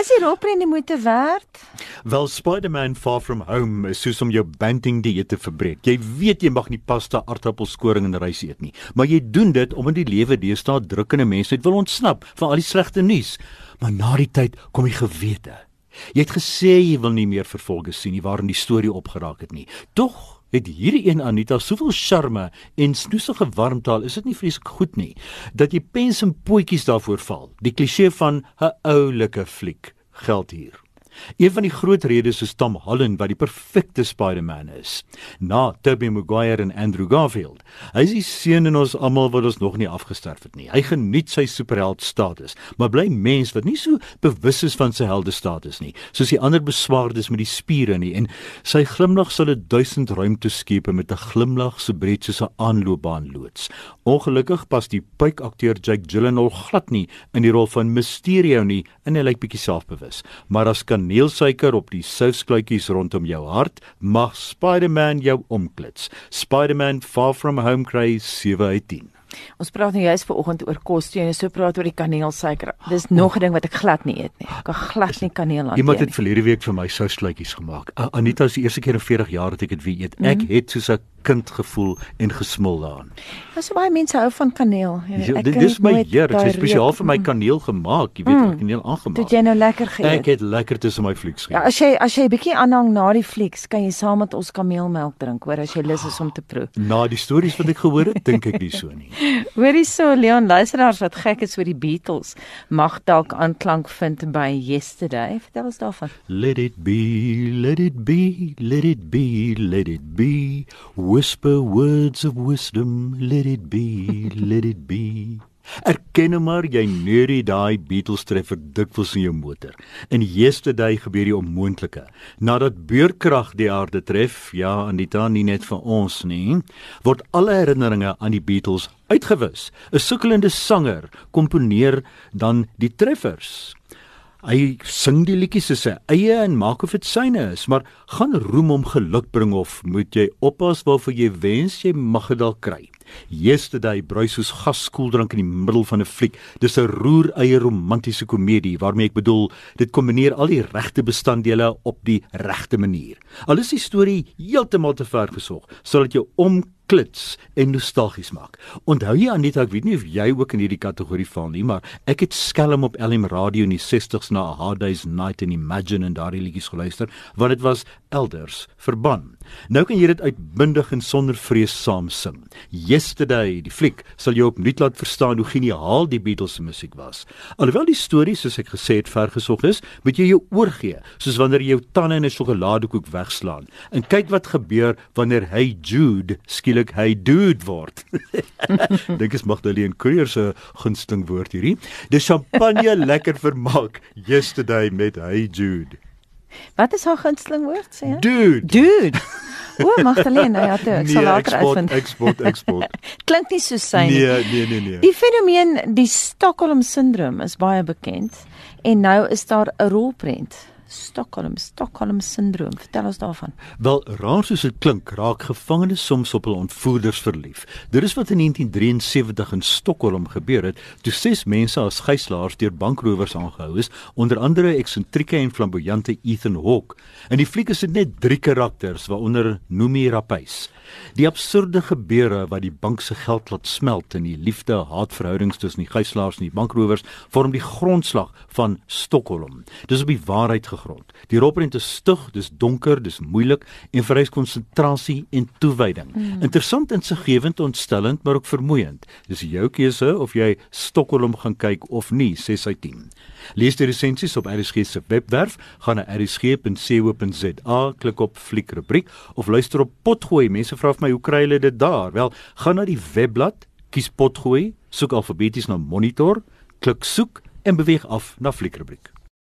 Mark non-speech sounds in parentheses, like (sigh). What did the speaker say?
Is die rolprent die moeite werd? Wel Spider-Man Far From Home is soos om jou banting dieet te verbreek. Jy weet jy mag nie pasta, aardappelskoring en rys eet nie, maar jy doen dit omdat die lewe deesdae drukkende mense net wil ontsnap van al die slegte nuus. Maar na die tyd kom die gewete. Jy het gesê jy wil nie meer vervolge sien nie waarin die storie opgeraak het nie. Tog het hierdie een Anita soveel charme en snoesige warmtaal, is dit nie vreeslik goed nie dat jy pens en potjies daarvoor val. Die kliseë van 'n oulike fliek geld hier. Een van die groot redes is Tom Holland wat die perfekte Spider-Man is, na Tobey Maguire en Andrew Garfield. Hy is die seun in ons almal wat ons nog nie afgesterf het nie. Hy geniet sy superheld status, maar bly mens wat nie so bewus is van sy helde status nie, soos die ander beswaardes met die spiere nie en sy glimlag sal 'n duisend ruimte skep met 'n glimlag so breed soos 'n aanloopbaan loods. Ongelukkig pas die puikakteur Jake Gyllenhaal glad nie in die rol van Mysterio nie en hy lyk bietjie selfbewus, maar as kan kaneelsuiker op die souskluitjies rondom jou hart, mag Spider-Man jou omklits. Spider-Man Far From Home kry 7 uit 10. Ons praat nou juist vanoggend oor kos, jy so praat oor die kaneelsuiker. Dis nog 'n ding wat ek glad nie eet nie. Ek kan glad nie kaneel aan. Iemand het verlede week vir my souskluitjies gemaak. Anita is die eerste keer in 40 jaar dat ek dit weer eet. Ek mm -hmm. het soos 'n kind gevoel en gesmil daaraan. Ja, so baie mense hou van kaneel. Jy ja, dit is my heer, dit is spesiaal vir my kaneel gemaak. Jy weet, mm. kaneel aangemaak. Dit jy nou lekker geëet. Ek het lekker tussen my flieks geëet. Ja, as jy as jy 'n bietjie aanhang na die flieks, kan jy saam met ons kameelmelk drink, hoor, as jy lus is om te proe. Na die stories wat ek gehoor het, dink ek nie so nie. Hoorie so, Leon, luisteraars wat gek is oor die Beatles, mag dalk aanklank vind by Yesterday. Vertel ons daarvan. Let it be, let it be, let it be, let it be. Whisper words of wisdom, let it be, let it be. Erken maar jy neurie daai Beatles treffer dikwels in jou motor. In yesterday gebeur die onmoontlike. Nadat beurkrag die aarde tref, ja, en dit dan nie net vir ons nie, word alle herinneringe aan die Beatles uitgewis. 'n Sukkelende sanger komponeer dan die treffers. Hy sing die liedjies soos sy eie en maak of dit syne is, maar gaan roem om geluk bring of moet jy oppas waarvoor jy wens jy mag dit dalk kry. Yesterday bruis soos gaskooldrank in die middel van 'n fliek. Dis 'n roereie romantiese komedie waarmee ek bedoel dit kombineer al die regte bestanddele op die regte manier. Al is die storie heeltemal te ver gesog, sal dit jou om klits en nostalgies maak. Onthou jy Anita, ek weet nie of jy ook in hierdie kategorie val nie, maar ek het skelm op LM radio in die 60s na Hard Day's Night and Imagine en daardie liedjies geluister, want dit was elders verban. Nou kan jy dit uitbundig en sonder vrees saam sing. Yesterday, die fliek, sal jou opnuut laat verstaan hoe geniaal die Beatles se musiek was. Alhoewel die storie soos ek gesê het vergesog is, moet jy jou oorgee, soos wanneer jy jou tande in 'n sjokoladekoek wegslaan. En kyk wat gebeur wanneer hy Jude skielik skielik hy dude word. (laughs) Dink is Magdalene Creer se gunsteling woord hierdie. Dis champagne (laughs) lekker vermaak yesterday met hey Jude. Wat is haar gunsteling woord sê? Dude. Dude. O, Magdalene, nou ja, toe, ek (laughs) nee, sal later uitvind. Export, export. Klink nie so sy nie. Nee, nee, nee, nee. Die fenomeen die Stockholm syndroom is baie bekend en nou is daar 'n rolprent Stockholm Stockholm syndroom. Vertel ons daarvan. Wel, raar soos dit klink, raak gevangenes soms op hul ontvoerders verlief. Dit is wat in 1973 in Stockholm gebeur het, toe ses mense as gijslaers deur bankrowers aangehou is, onder andere eksentrieke en flamboyante Ethan Hawke. In die fliek is dit net drie karakters, waaronder Noomi Rapace. Die absurde gebeure wat die bank se geld laat smelt in die liefde-haatverhoudings tussen die gijslaers en die bankrowers vorm die grondslag van Stockholm. Dis op die waarheid gegrond. Die roprent is stug, dis donker, dis moeilik en vereis konsentrasie en toewyding. Mm. Interessant en siggewend ontstellend, maar ook vermoeiend. Dis jou keuse of jy Stockholm gaan kyk of nie, sê sy team. Lees die resensies op RSG se webwerf, gaan na rsg.co.za, klik op fliek rubriek of luister op Potgooi. Mense vra vir my hoe kry hulle dit daar? Wel, gaan na die webblad, kies Potgooi, soek alfabeties na monitor, klik soek en beweeg af na fliek rubriek.